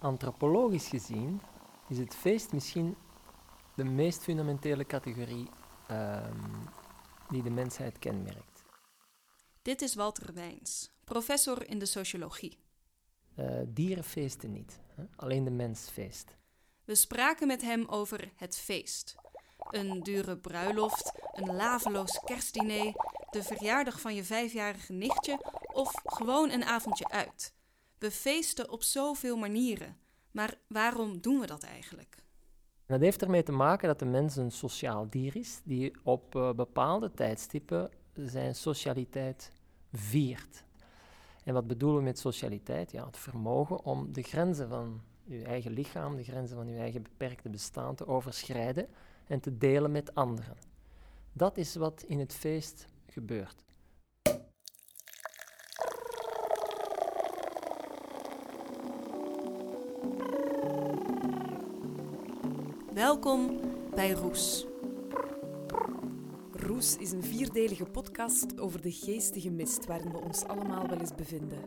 antropologisch gezien is het feest misschien de meest fundamentele categorie ehm, die de mensheid kenmerkt. Dit is Walter Wijns, professor in de sociologie. Uh, dieren feesten niet, hè? alleen de mens feest. We spraken met hem over het feest. Een dure bruiloft, een laveloos kerstdiner, de verjaardag van je vijfjarige nichtje of gewoon een avondje uit. We feesten op zoveel manieren. Maar waarom doen we dat eigenlijk? Dat heeft ermee te maken dat de mens een sociaal dier is, die op uh, bepaalde tijdstippen zijn socialiteit viert. En wat bedoelen we met socialiteit? Ja, het vermogen om de grenzen van uw eigen lichaam, de grenzen van uw eigen beperkte bestaan te overschrijden en te delen met anderen. Dat is wat in het feest gebeurt. Welkom bij Roes. Roes is een vierdelige podcast over de geestige mist waarin we ons allemaal wel eens bevinden.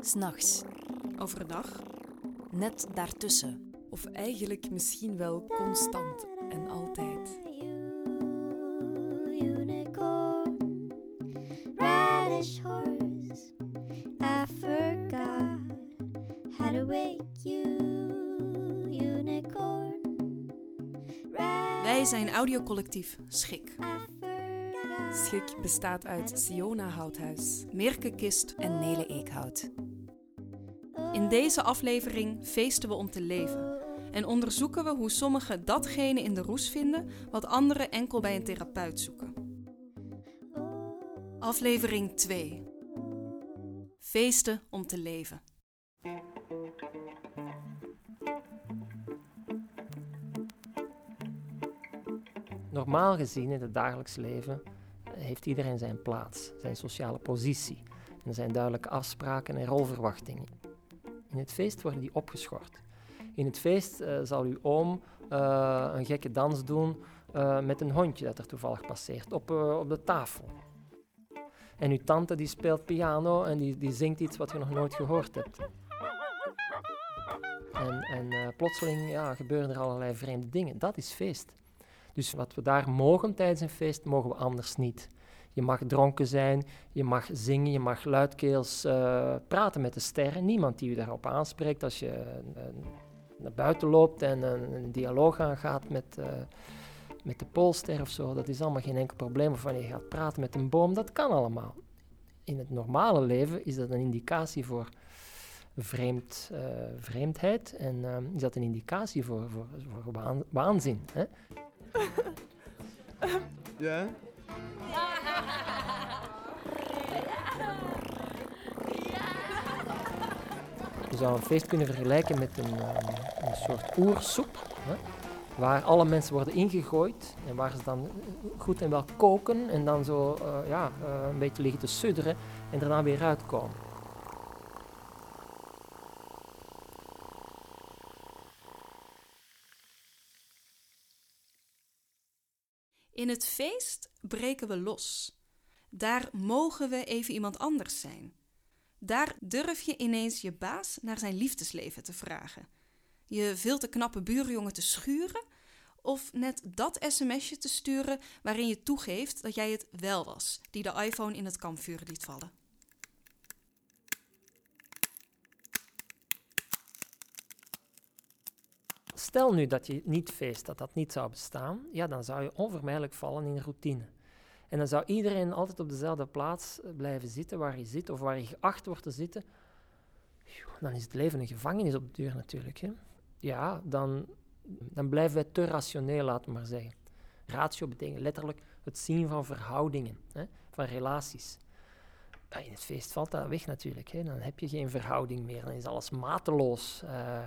S'nachts. Overdag. Net daartussen. Of eigenlijk misschien wel constant en altijd. Wij zijn audiocollectief Schik. Schik bestaat uit Siona Houthuis, Mirke Kist en Nele Eekhout. In deze aflevering feesten we om te leven en onderzoeken we hoe sommigen datgene in de roes vinden wat anderen enkel bij een therapeut zoeken. Aflevering 2. Feesten om te leven. Normaal gezien in het dagelijks leven heeft iedereen zijn plaats, zijn sociale positie. En er zijn duidelijke afspraken en rolverwachtingen. In het feest worden die opgeschort. In het feest uh, zal uw oom uh, een gekke dans doen uh, met een hondje dat er toevallig passeert op, op de tafel. En uw tante die speelt piano en die, die zingt iets wat je nog nooit gehoord hebt. En, en plotseling ja, gebeuren er allerlei vreemde dingen. Dat is feest. Dus wat we daar mogen tijdens een feest, mogen we anders niet. Je mag dronken zijn, je mag zingen, je mag luidkeels uh, praten met de sterren. Niemand die u daarop aanspreekt als je uh, naar buiten loopt en een, dialoog aangaat met, uh, met de poolster of zo. Dat is allemaal geen enkel probleem. Of wanneer je gaat praten met een boom, dat kan allemaal. In het normale leven is dat een indicatie voor vreemd, vreemdheid en is dat een indicatie voor, voor, voor waan, waanzin. Hè? Ja? Je zou een feest kunnen vergelijken met een, um, een soort oersoep, hè, waar alle mensen worden ingegooid en waar ze dan goed en wel koken en dan zo uh, ja, uh, een beetje liggen te sudderen en dan weer uitkomen. In het feest breken we los. Daar mogen we even iemand anders zijn. Daar durf je ineens je baas naar zijn liefdesleven te vragen. Je veel te knappe buurjongen te schuren of net dat sms'je te sturen waarin je toegeeft dat jij het wel was die de iPhone in het kampvuur liet vallen. Stel nu dat je niet feest, dat dat niet zou bestaan, ja, dan zou je onvermijdelijk vallen in routine. En dan zou iedereen altijd op dezelfde plaats eh, blijven zitten waar je zit of waar je geacht wordt te zitten. Dan is het leven een gevangenis op de duur natuurlijk. Hè. Ja, dan, dan blijven wij te rationeel, laten we maar zeggen. Ratio betekent letterlijk het zien van verhoudingen, hè, van relaties. in het feest valt dat weg natuurlijk. Hè. Dan heb je geen verhouding meer, dan is alles mateloos. Uh,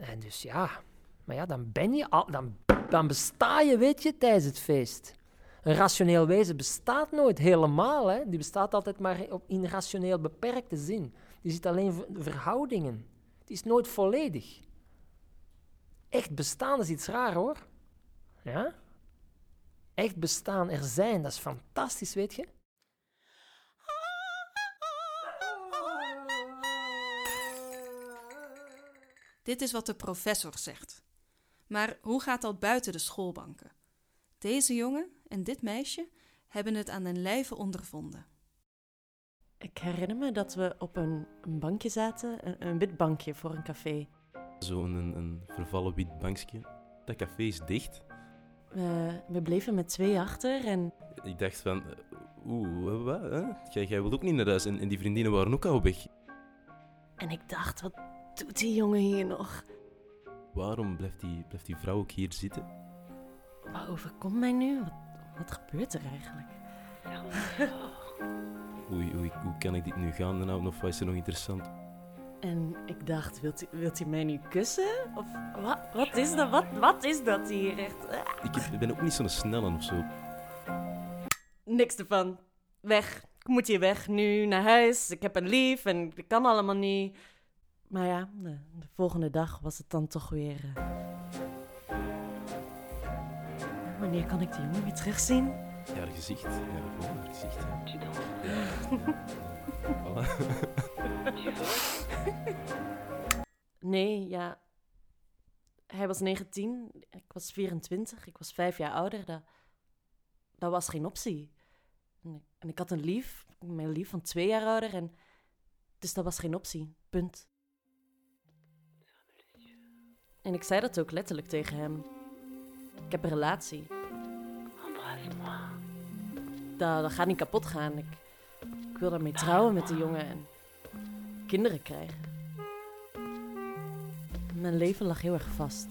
en dus ja, maar ja, dan ben je dan, dan besta je, weet je, tijdens het feest. Een rationeel wezen bestaat nooit helemaal, hè. Die bestaat altijd maar in rationeel beperkte zin. Die ziet alleen verhoudingen. Die is nooit volledig. Echt bestaan is iets raar, hoor. Ja? Echt bestaan, er zijn, dat is fantastisch, weet je. Dit is wat de professor zegt. Maar hoe gaat dat buiten de schoolbanken? Deze jongen en dit meisje hebben het aan den lijve ondervonden. Ik herinner me dat we op een, een bankje zaten, een, een wit bankje voor een café. Zo'n een, een vervallen wit bankje. Dat café is dicht. We, we bleven met twee achter en Ik dacht van, eh, oeh, wat? hè? Jij, jij wilt ook niet naar huis. En, en die vriendinnen waren ook al weg. En ik dacht, wat doet die jongen hier nog? Waarom blijft die, blijft die vrouw ook hier zitten? Wat overkomt mij nu? Wat, wat gebeurt er eigenlijk? Oei, oei, hoe kan ik dit nu gaan? Nou, of wat is er nog interessant? En ik dacht, wilt hij, wilt hij mij nu kussen? Of wat, wat is dat? Wat, wat is dat hier echt? Ik heb- ben ook niet zo'n snelle of zo. Niks ervan. Weg. Ik moet hier weg nu naar huis. Ik heb een lief en dat kan allemaal niet. Maar ja, de, de volgende dag was het dan toch weer. eh, Wanneer kan ik die jongen weer terugzien? Ja, haar gezicht. Ja, gewoon haar gezicht. Ja. Ja, ja. Voilà. Nee, ja. Hij was 19, ik was 24, ik was vijf jaar ouder. Dat, dat was geen optie. En ik, en ik had een lief, mijn lief van twee jaar ouder. En, dus dat was geen optie, punt. En ik zei dat ook letterlijk tegen hem. Ik heb een relatie. Dat, dat gaat niet kapot gaan. Ik, ik wil daarmee trouwen met die jongen en kinderen krijgen. Mijn leven lag heel erg vast.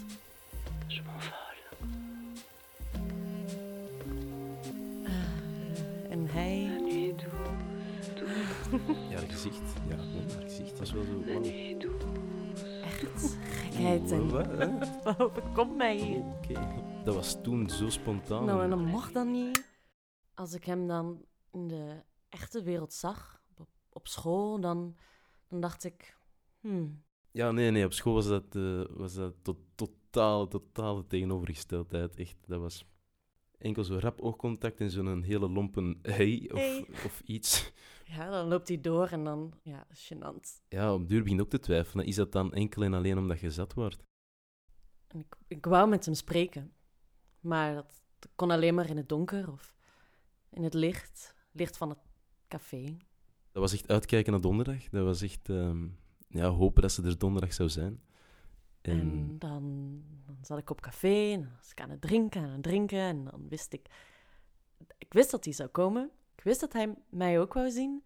Eh, en hij. Ja, haar gezicht. Ja, haar gezicht. Dat was wel zo... wow. Gekheid en. Wat, overkomt mij hier? Oké. Dat was toen zo spontaan. Nou, en dat mocht dan niet. Als ik hem dan in de echte wereld zag, op, school, dan, dan dacht ik. Hmm, Ja, nee, nee, op school was dat, eh, was dat tot, totale, totale tegenovergesteldheid. Echt, dat was enkel zo rap oogcontact en zo'n hele lompen hey of, Hey. of iets. Ja, dan loopt hij door en dan. Ja, gênant. Ja, op duur begin je ook te twijfelen. Is dat dan enkel en alleen omdat je zat wordt? En ik, ik wou met hem spreken. Maar dat kon alleen maar in het donker of in het licht. Licht van het café. Dat was echt uitkijken naar donderdag. Dat was echt ehm, ja, hopen dat ze er donderdag zou zijn. En, En dan, dan zat ik op café en was ik aan het drinken, aan het drinken. En dan wist ik... Ik wist dat hij zou komen. Ik wist dat hij mij ook wou zien.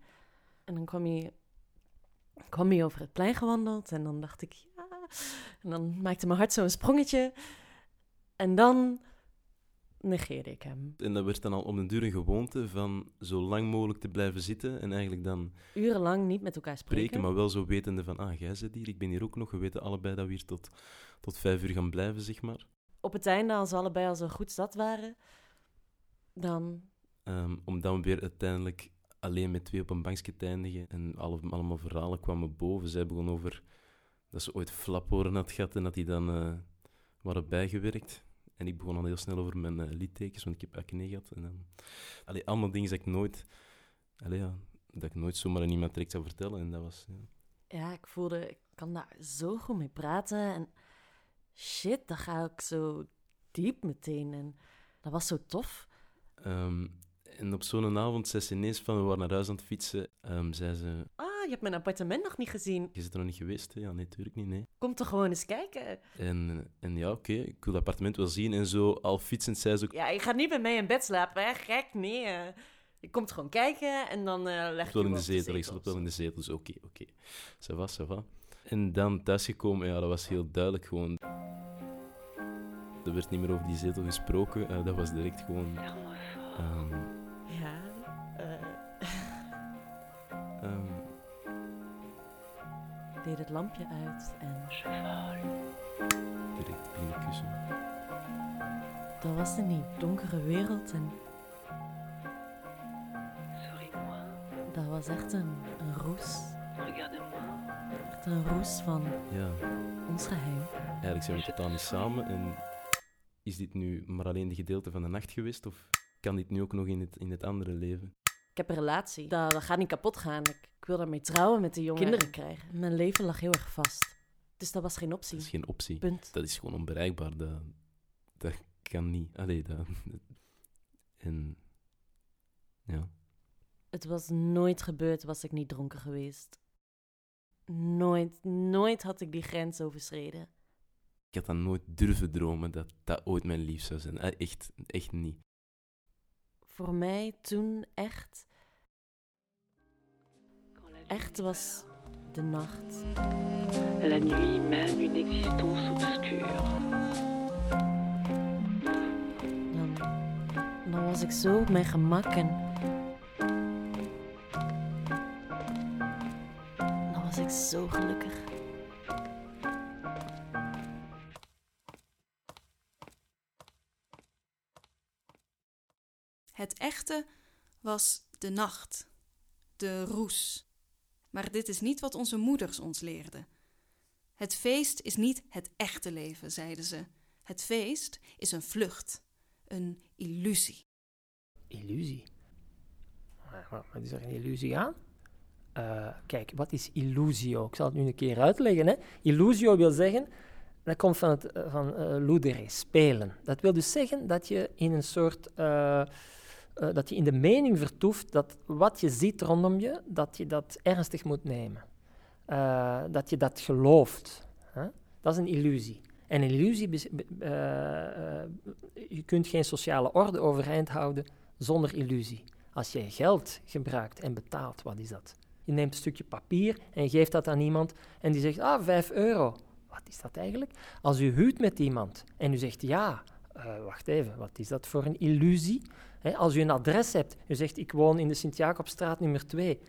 En dan kwam hij, kwam hij over het plein gewandeld. En dan dacht ik, ja... En dan maakte mijn hart zo'n sprongetje. En dan negeerde ik hem. en dat werd dan al om den duur een gewoonte van zo lang mogelijk te blijven zitten en eigenlijk dan Urenlang niet met elkaar spreken. spreken, maar wel zo wetende van, ah, jij zit hier, ik ben hier ook nog. We weten allebei dat we hier tot, tot vijf uur gaan blijven, zeg maar. Op het einde, als ze allebei al zo goed zat waren... Dan Ehm, om dan weer uiteindelijk alleen met twee op een bankje te eindigen. En alle, allemaal verhalen kwamen boven. Zij begon over dat ze ooit flaporen had gehad en dat die dan eh, waren bijgewerkt. En ik begon al heel snel over mijn eh, liedtekens, want ik heb acne gehad. En dan, allee, allemaal dingen dat ik nooit, allee, ja, dat ik nooit zomaar aan iemand direct zou vertellen. En dat was, ja. ja, ik voelde, ik kan daar zo goed mee praten. En shit, dat ga ik zo diep meteen. En dat was zo tof. Ehm, en op zo'n avond zei ze ineens van, we waren naar huis aan het fietsen. ehm, zei ze, Ah, je hebt mijn appartement nog niet gezien. je zit er nog niet geweest? hè? Ja, nee, natuurlijk niet, nee. Kom toch gewoon eens kijken. En, en ja, oké, ik wil het appartement wel zien. En zo, al fietsend, zei ze ook, Ja, je gaat niet bij mij in bed slapen, hè? Gek, nee. eh. Je komt gewoon kijken en dan eh leg je wel je in de op zetel, ik wel in de zetel, dus oké, oké. Ça va, ça va. En dan thuisgekomen, ja, dat was heel duidelijk gewoon. Er werd niet meer over die zetel gesproken, eh, dat was direct gewoon... ehm, deed het lampje uit en direct binnenkussen. dat was in die donkere wereld en... Dat was echt een, een roes. Echt een roes van Ja, ons geheim. eigenlijk zijn we totaal niet samen. En is dit nu maar alleen de gedeelte van de nacht geweest? Of kan dit nu ook nog in het, in het andere leven? Ik heb een relatie. Dat, dat gaat niet kapot gaan. Ik, ik wil daarmee trouwen met de jongen. Kinderen krijgen. Mijn leven lag heel erg vast. Dus dat was geen optie. Dat is geen optie. Punt. Dat is gewoon onbereikbaar. Dat, dat kan niet. Allee, dat... En... Ja. Het was nooit gebeurd, was ik niet dronken geweest. Nooit, nooit had ik die grens overschreden. Ik had dan nooit durven dromen dat dat ooit mijn lief zou zijn. Eh, Echt, echt niet. Voor mij toen echt. Echt was de nacht. La nuit mène une existence obscure. Dan, dan was ik zo op mijn gemak en. Dan was ik zo gelukkig. Het echte was de nacht, de roes. Maar dit is niet wat onze moeders ons leerden. Het feest is niet het echte leven, zeiden ze. Het feest is een vlucht, een illusie. Illusie. Maar is er een illusie aan? Eh, kijk, wat is illusio? Ik zal het nu een keer uitleggen. Hè. Illusio wil zeggen, dat komt van, het, eh, van eh, ludere, spelen. Dat wil dus zeggen dat je in een soort, eh, dat je in de mening vertoeft dat wat je ziet rondom je, dat je dat ernstig moet nemen. Eh, dat je dat gelooft. Dat is een illusie. En een illusie, eh, je kunt geen sociale orde overeind houden zonder illusie. Als je geld gebruikt en betaalt, wat is dat? Je neemt een stukje papier en geeft dat aan iemand en die zegt, ah, 5 euro. Wat is dat eigenlijk? Als u huwt met iemand en u zegt, ja, wacht even, wat is dat voor een illusie? Als u een adres hebt, u zegt, ik woon in de Sint-Jacobstraat nummer 2.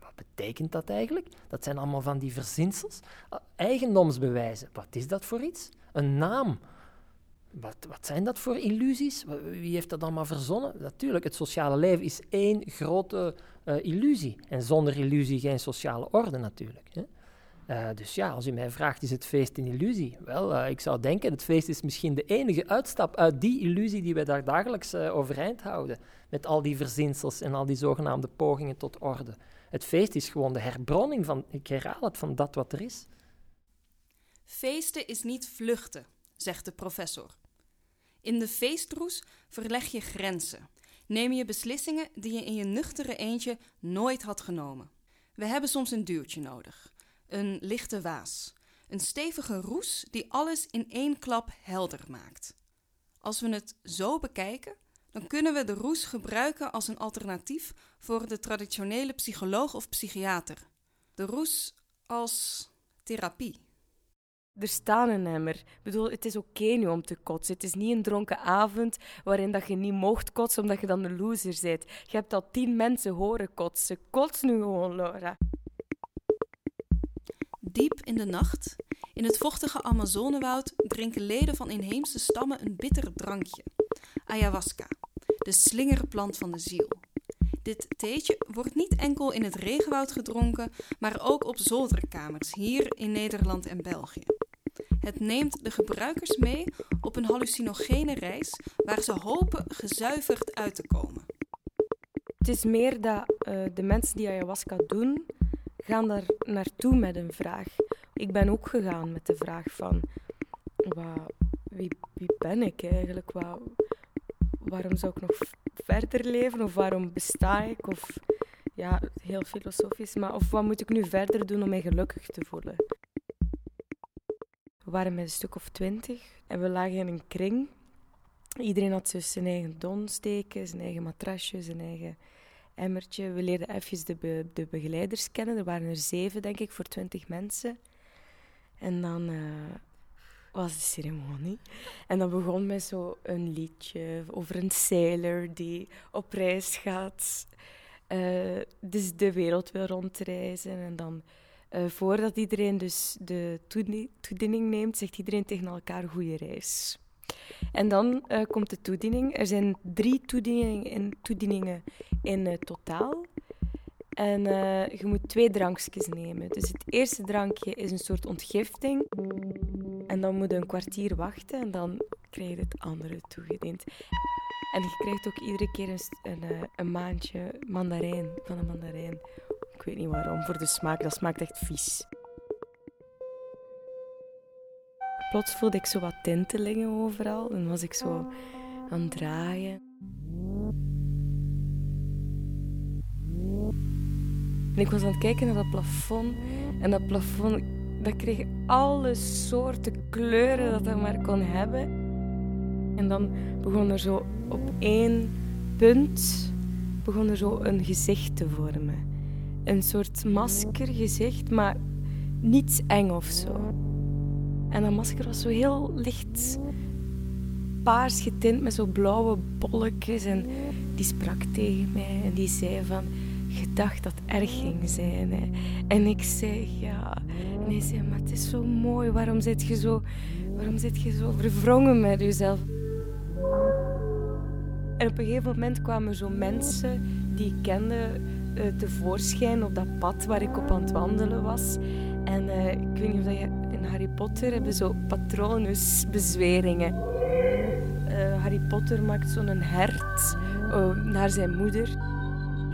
Wat betekent dat eigenlijk? Dat zijn allemaal van die verzinsels. Ah, eigendomsbewijzen, wat is dat voor iets? Een naam. Wat, wat zijn dat voor illusies? Wie heeft dat allemaal verzonnen? Natuurlijk, het sociale leven is één grote eh, illusie. En zonder illusie geen sociale orde natuurlijk. Eh, dus ja, als u mij vraagt, is het feest een illusie? Wel, eh, ik zou denken, het feest is misschien de enige uitstap uit die illusie die wij daar dagelijks eh, overeind houden. Met al die verzinsels en al die zogenaamde pogingen tot orde. Het feest is gewoon de herbronning van, ik herhaal het, van dat wat er is. Feesten is niet vluchten, zegt de professor. In de feestroes verleg je grenzen. Neem je beslissingen die je in je nuchtere eentje nooit had genomen. We hebben soms een duwtje nodig. Een lichte waas. Een stevige roes die alles in één klap helder maakt. Als we het zo bekijken, dan kunnen we de roes gebruiken als een alternatief voor de traditionele psycholoog of psychiater. De roes als therapie. Er staat een emmer. Ik bedoel, het is oké nu om te kotsen. Het is niet een dronken avond waarin dat je niet mocht kotsen omdat je dan een loser bent. Je hebt al tien mensen horen kotsen. Kots nu gewoon, Laura. Diep in de nacht, in het vochtige Amazonewoud, drinken leden van inheemse stammen een bitter drankje. Ayahuasca, de slingerplant van de ziel. Dit theetje wordt niet enkel in het regenwoud gedronken, maar ook op zolderkamers hier in Nederland en België. Het neemt de gebruikers mee op een hallucinogene reis waar ze hopen gezuiverd uit te komen. Het is meer dat eh, de mensen die ayahuasca doen, gaan daar naartoe met een vraag. Ik ben ook gegaan met de vraag van, wa- wie, wie ben ik eigenlijk? Wa- waarom zou ik nog verder leven? Of waarom besta ik? Of ja, heel filosofisch, maar of wat moet ik nu verder doen om mij gelukkig te voelen? We waren met een stuk of twintig en we lagen in een kring. Iedereen had dus zijn eigen donsteken, zijn eigen matrasje, zijn eigen emmertje. We leerden even de, de begeleiders kennen. Er waren er zeven, denk ik, voor twintig mensen. En dan eh, was de ceremonie. En dan begon met zo een liedje over een sailor die op reis gaat. eh, dus de wereld wil rondreizen. En dan, eh, voordat iedereen dus de toedie- toediening neemt, zegt iedereen tegen elkaar goede reis. En dan eh, komt de toediening. Er zijn drie toedieningen in, toedieningen in eh, totaal. En eh, je moet twee drankjes nemen. Dus het eerste drankje is een soort ontgifting. En dan moet je een kwartier wachten en dan krijg je het andere toegediend. En je krijgt ook iedere keer een, een, een maandje mandarijn van een mandarijn. Ik weet niet waarom, voor de smaak. Dat smaakt echt vies. Plots voelde ik zo wat tintelingen overal. En was ik zo aan het draaien. En ik was aan het kijken naar dat plafond. En dat plafond, dat kreeg alle soorten kleuren dat het maar kon hebben. En dan begon er zo op één punt begon er zo een gezicht te vormen. Een soort maskergezicht, maar niets eng of zo. En dat masker was zo heel licht paars getint met zo blauwe bolletjes. En die sprak tegen mij en die zei van... Je dacht dat erg ging zijn. Hè? En ik zei ja. En hij zei, maar het is zo mooi. Waarom zit je zo, waarom zit je zo verwrongen met jezelf? En op een gegeven moment kwamen zo mensen die ik kende uh, tevoorschijn op dat pad waar ik op aan het wandelen was. En uh, ik weet niet of je in Harry Potter hebben zo patronusbezweringen. Uh, Harry Potter maakt zo'n hert naar zijn moeder.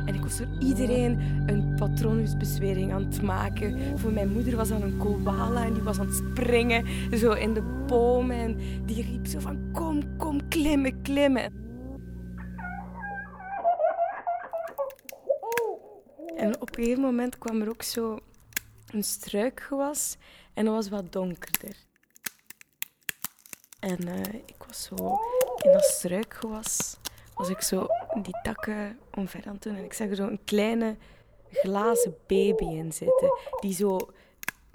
En ik was voor iedereen een patronusbezwering aan het maken. Voor mijn moeder was dat een koala en die was aan het springen zo in de bomen. En die riep zo van kom, kom, klimmen, klimmen. En op een gegeven moment kwam er ook zo een struikgewas en dat was wat donkerder. En uh, ik was zo in dat struikgewas, was ik zo die takken omver aan het doen en ik zag er zo een kleine glazen baby in zitten, die zo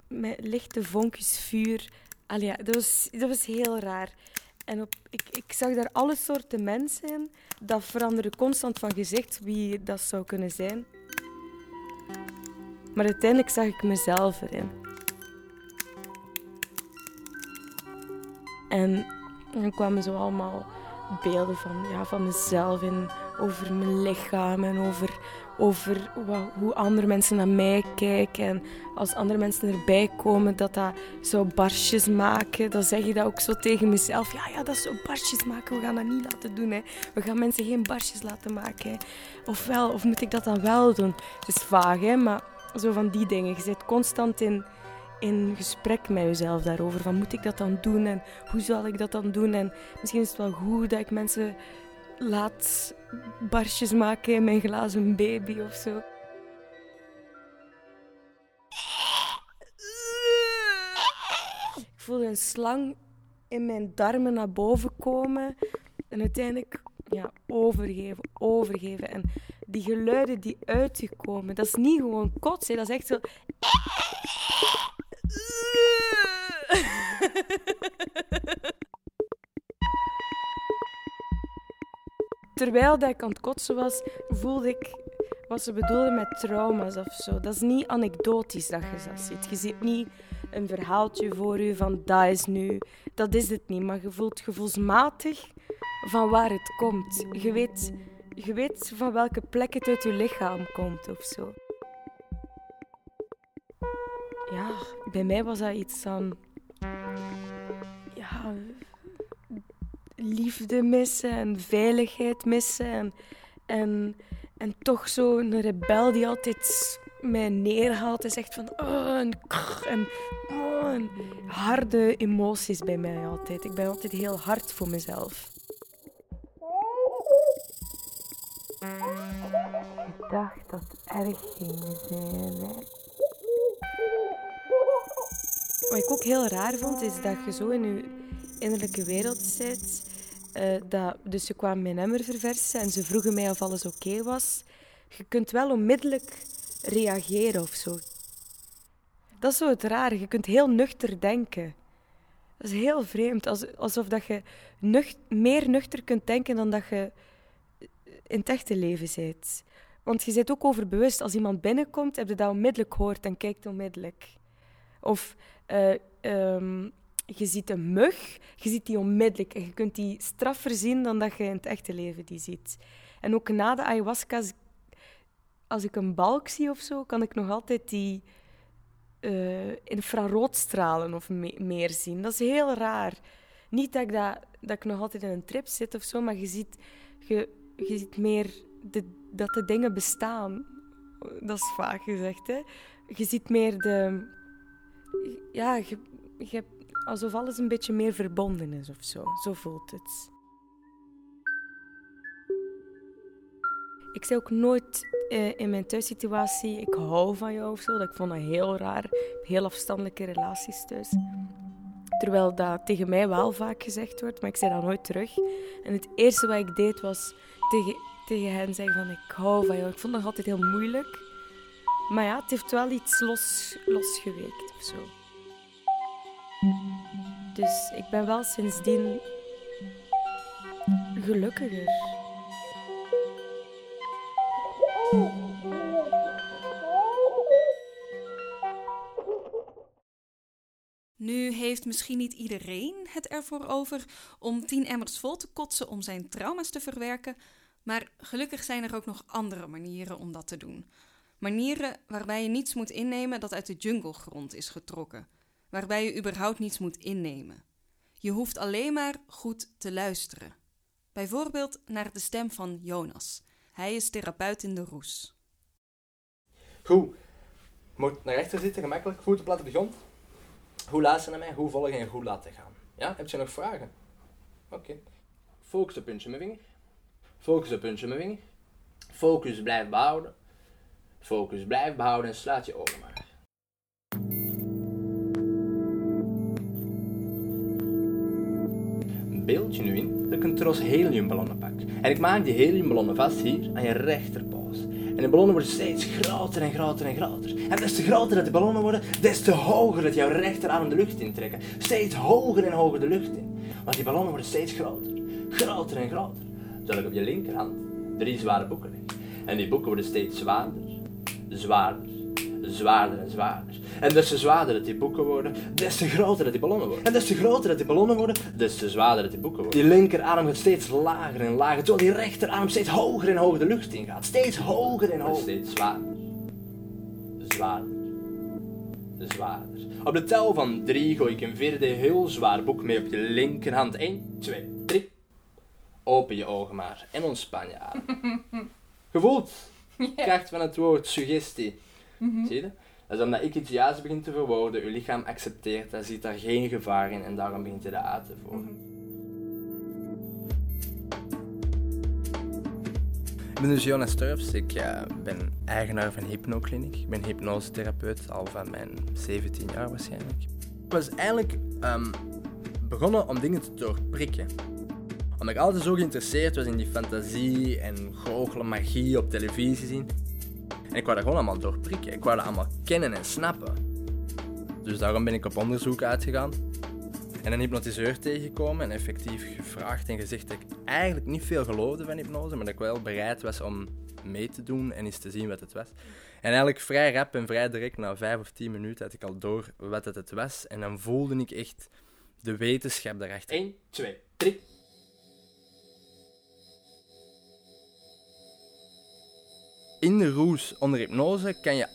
met lichte vonkjes vuur... Allee, dat, was, dat was heel raar. En op, ik, ik zag daar alle soorten mensen in. Dat veranderde constant van gezicht wie dat zou kunnen zijn. Maar uiteindelijk zag ik mezelf erin. En dan kwamen zo allemaal beelden van, ja, van mezelf in, over mijn lichaam en over, over hoe andere mensen naar mij kijken. En als andere mensen erbij komen, dat dat zou barsjes maken. Dan zeg je dat ook zo tegen mezelf. Ja, ja, dat zou barsjes maken. We gaan dat niet laten doen. Hè. We gaan mensen geen barsjes laten maken. Hè. Of wel, of moet ik dat dan wel doen? Het is vaag, hè, maar zo van die dingen. Je zit constant in, in gesprek met jezelf daarover. Van moet ik dat dan doen en hoe zal ik dat dan doen? En misschien is het wel goed dat ik mensen laat barsjes maken in mijn glazen baby of zo. Ik voelde een slang in mijn darmen naar boven komen. En uiteindelijk ja, overgeven, overgeven. En die geluiden die uit je komen, dat is niet gewoon kotsen, dat is echt zo... Terwijl dat ik aan het kotsen was, voelde ik wat ze bedoelden met trauma's of zo. Dat is niet anekdotisch dat je dat ziet. Je ziet niet een verhaaltje voor je van dat is nu. Dat is het niet, maar je voelt gevoelsmatig van waar het komt. Je weet, je weet van welke plek het uit je lichaam komt of zo. Ja, bij mij was dat iets van. Ja, liefde missen en veiligheid missen. En, en, en toch zo'n rebel die altijd mij neerhaalt en zegt van... Oh, en, en, oh, en harde emoties bij mij altijd. Ik ben altijd heel hard voor mezelf. Ik dacht dat het erg ging zijn. Wat ik ook heel raar vond, is dat je zo in je innerlijke wereld zit. Uh, dat, dus ze kwamen mijn nummer verversen en ze vroegen mij of alles oké was. Je kunt wel onmiddellijk reageren of zo. Dat is zo het rare. Je kunt heel nuchter denken. Dat is heel vreemd. alsof dat je meer nuchter kunt denken dan dat je in het echte leven bent. Want je bent ook overbewust. Als iemand binnenkomt, heb je dat onmiddellijk hoort en kijkt onmiddellijk. Of uh, um, je ziet een mug, je ziet die onmiddellijk. En je kunt die straffer zien dan dat je in het echte leven die ziet. En ook na de ayahuasca, als ik een balk zie of zo, kan ik nog altijd die uh, infraroodstralen of meer zien. Dat is heel raar. Niet dat ik, dat, dat ik nog altijd in een trip zit of zo, maar je ziet, je, je ziet meer de, dat de dingen bestaan. Dat is vaak gezegd, hè. Je ziet meer de... Ja, je, je alsof alles een beetje meer verbonden is of zo. Zo voelt het. Ik zei ook nooit eh, in mijn thuissituatie, ik hou van jou of zo. Dat ik vond dat heel raar. Heel afstandelijke relaties thuis. Terwijl dat tegen mij wel vaak gezegd wordt, maar ik zei dat nooit terug. En het eerste wat ik deed was tegen, tegen hen zeggen van ik hou van jou. Ik vond dat altijd heel moeilijk. Maar ja, het heeft wel iets los, losgeweekt of zo. Dus ik ben wel sindsdien gelukkiger. Heeft misschien niet iedereen het ervoor over om tien emmers vol te kotsen om zijn trauma's te verwerken, maar gelukkig zijn er ook nog andere manieren om dat te doen. Manieren waarbij je niets moet innemen dat uit de junglegrond is getrokken, waarbij je überhaupt niets moet innemen. Je hoeft alleen maar goed te luisteren. Bijvoorbeeld naar de stem van Jonas. Hij is therapeut in de Roes. Goed. Moet naar rechter zitten, gemakkelijk. Voeten plat op de. Hoe luisteren naar mij, hoe volgen en hoe laten gaan. Ja, heb je nog vragen? Oké. Focus op puntje met vinger. Focus op puntje met vinger. Focus blijf behouden. Focus blijf behouden en sluit je ogen maar. Beeld je nu in dat ik een tros heliumballonnen pak. En ik maak die heliumballonnen vast hier aan je rechterpols. En de ballonnen worden steeds groter en groter en groter. En des te groter dat die ballonnen worden, des te hoger dat jouw rechterarm de lucht intrekken. Steeds hoger en hoger de lucht in. Want die ballonnen worden steeds groter. Groter en groter. Zal ik op je linkerhand drie zware boeken leggen. En die boeken worden steeds zwaarder, zwaarder, zwaarder en zwaarder. En des te zwaarder dat die boeken worden, des te groter dat die ballonnen worden. En des te groter dat die ballonnen worden, des te zwaarder dat die boeken worden. Die linkerarm gaat steeds lager en lager, terwijl die rechterarm steeds hoger en hoger de lucht ingaat. Steeds hoger en hoger. Steeds zwaarder, zwaarder, zwaarder. Op de tel van drie gooi ik een vierde heel zwaar boek mee op je linkerhand. 1, 2, 3. Open je ogen maar en ontspan je adem. Gevoeld. Kracht van het woord suggestie. Zie je? Dat is omdat ik iets juist begin te verwoorden, je lichaam accepteert dat, ziet daar geen gevaar in en daarom begint je dat uit te voeren. Ik ben dus Jonas Turfs, ik ben eigenaar van Hypnokliniek. Ik ben hypnosetherapeut al van mijn 17 jaar waarschijnlijk. Ik was eigenlijk ehm, begonnen om dingen te doorprikken. Omdat ik altijd zo geïnteresseerd was in die fantasie en goochelen, magie op televisie zien. En ik wou dat gewoon allemaal doorprikken. Ik wou dat allemaal kennen en snappen. Dus daarom ben ik op onderzoek uitgegaan. En een hypnotiseur tegengekomen en effectief gevraagd en gezegd dat ik eigenlijk niet veel geloofde van hypnose, maar dat ik wel bereid was om mee te doen en eens te zien wat het was. En eigenlijk vrij rap en vrij direct, na vijf of tien minuten, had ik al door wat het, was. En dan voelde ik echt de wetenschap daarachter. 1, 2, 3. In de roes onder hypnose kan je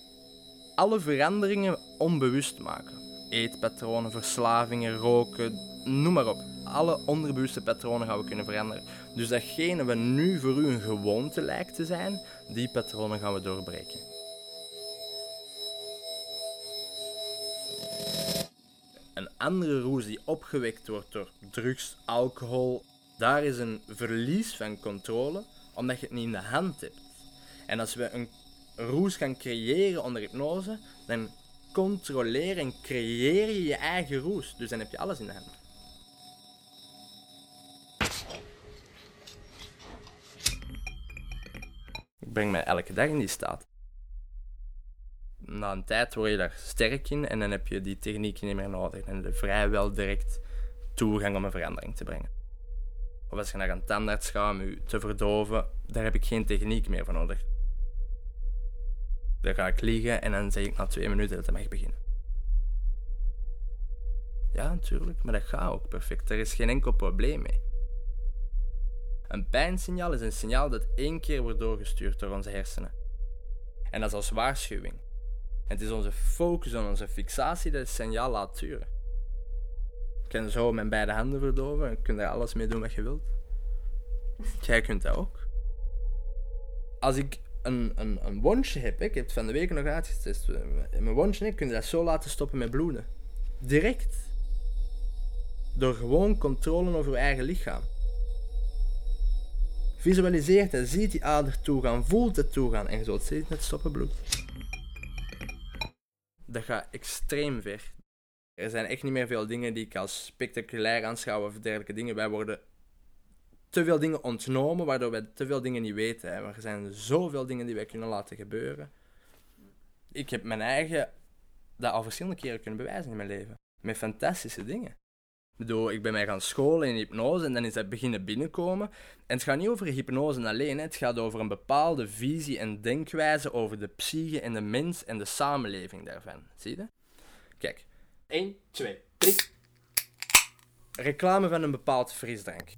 alle veranderingen onbewust maken. Eetpatronen, verslavingen, roken, noem maar op. Alle onderbewuste patronen gaan we kunnen veranderen. Dus datgene wat nu voor u een gewoonte lijkt te zijn, die patronen gaan we doorbreken. Een andere roes die opgewekt wordt door drugs, alcohol, daar is een verlies van controle, omdat je het niet in de hand hebt. En als we een roes gaan creëren onder hypnose, dan controleer en creëer je je eigen roes. Dus dan heb je alles in de hand. Ik breng mij elke dag in die staat. Na een tijd word je daar sterk in en dan heb je die techniek niet meer nodig. En je vrijwel direct toegang om een verandering te brengen. Of als je naar een tandarts gaat om je te verdoven, daar heb ik geen techniek meer voor nodig. Dan ga ik liggen en dan zeg ik na twee minuten dat het mag beginnen. Ja, natuurlijk, maar dat gaat ook perfect. Er is geen enkel probleem mee. Een pijnsignaal is een signaal dat één keer wordt doorgestuurd door onze hersenen. En dat is als waarschuwing. Het is onze focus en onze fixatie dat het signaal laat duren. Ik kan zo mijn beide handen verdoven en kunt er alles mee doen wat je wilt. Jij kunt dat ook. Als ik een, een, een wondje heb, ik heb het van de week nog uitgetest, mijn wondje, kun je dat zo laten stoppen met bloeden. Direct. Door gewoon controle over je eigen lichaam. Visualiseert en ziet die ader toegaan, voelt het toegaan en je zult zien het stoppen bloed. Dat gaat extreem ver. Er zijn echt niet meer veel dingen die ik als spectaculair aanschouw of dergelijke dingen. Wij worden te veel dingen ontnomen, waardoor wij te veel dingen niet weten. Maar er zijn zoveel dingen die wij kunnen laten gebeuren. Ik heb mijn eigen dat al verschillende keren kunnen bewijzen in mijn leven. Met fantastische dingen. Ik bedoel, ik ben mij gaan scholen in hypnose en dan is dat beginnen binnenkomen. En het gaat niet over hypnose alleen, hè. het gaat over een bepaalde visie en denkwijze over de psyche en de mens en de samenleving daarvan. Zie je? Kijk. 1, 2, 3. Reclame van een bepaald frisdrank.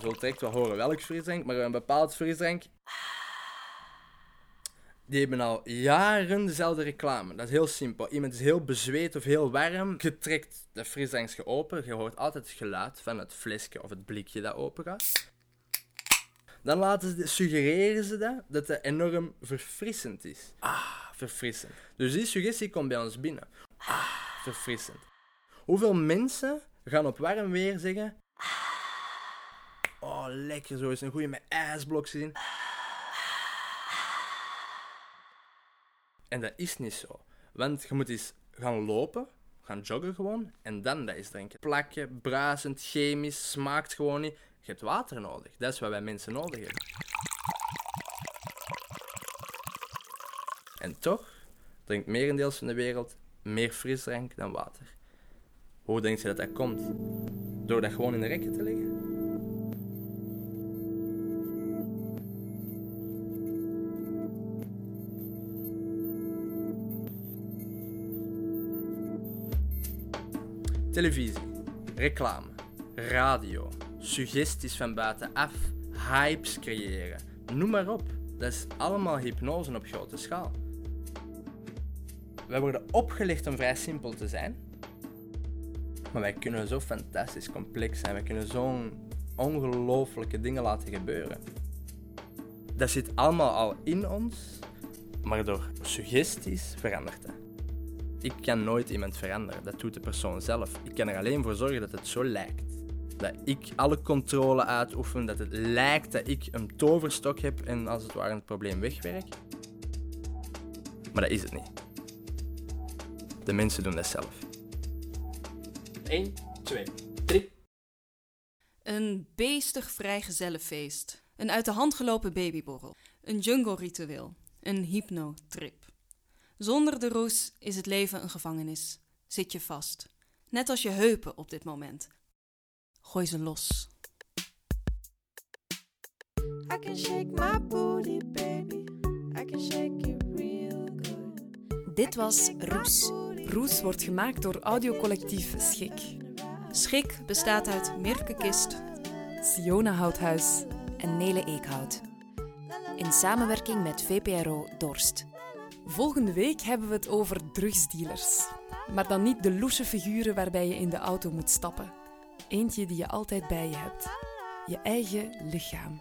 Je zult wel horen welk frisdrank, maar een bepaald frisdrank die hebben al jaren dezelfde reclame. Dat is heel simpel. Iemand is heel bezweet of heel warm. Je trekt de frisdrank open. Je hoort altijd het geluid van het flesje of het blikje dat open gaat. Dan laten ze, suggereren ze dat, dat het enorm verfrissend is. Ah, verfrissend. Dus die suggestie komt bij ons binnen. Ah, verfrissend. Hoeveel mensen gaan op warm weer zeggen... Lekker, zo is een goede met ijsblokjes in. En dat is niet zo. Want je moet eens gaan lopen, gaan joggen gewoon, en dan dat eens drinken. Plakken, bruisend, chemisch, smaakt gewoon niet. Je hebt water nodig. Dat is wat wij mensen nodig hebben. En toch drinkt merendeels van de wereld meer frisdrank dan water. Hoe denk je dat dat komt? Door dat gewoon in de rekken te leggen? Televisie, reclame, radio, suggesties van buitenaf, hypes creëren. Noem maar op. Dat is allemaal hypnose op grote schaal. Wij worden opgelegd om vrij simpel te zijn. Maar wij kunnen zo fantastisch complex zijn. Wij kunnen zo'n ongelooflijke dingen laten gebeuren. Dat zit allemaal al in ons, maar door suggesties verandert dat. Ik kan nooit iemand veranderen, dat doet de persoon zelf. Ik kan er alleen voor zorgen dat het zo lijkt. Dat ik alle controle uitoefen, dat het lijkt dat ik een toverstok heb en als het ware het probleem wegwerk. Maar dat is het niet. De mensen doen dat zelf. 1, 2, 3. Een beestig vrijgezellenfeest. Een uit de hand gelopen babyborrel. Een jungle-ritueel. Een hypnotrip. Zonder de roes is het leven een gevangenis. Zit je vast. Net als je heupen op dit moment. Gooi ze los. I can shake my booty, baby. I can shake it real good. Dit was Roes. Roes wordt gemaakt door audiocollectief Schik. Schik bestaat uit Mirke Kist, Siona Houthuis. En Nele Eekhout. In samenwerking met VPRO Dorst. Volgende week hebben we het over drugsdealers. Maar dan niet de loesje figuren waarbij je in de auto moet stappen. Eentje die je altijd bij je hebt. Je eigen lichaam.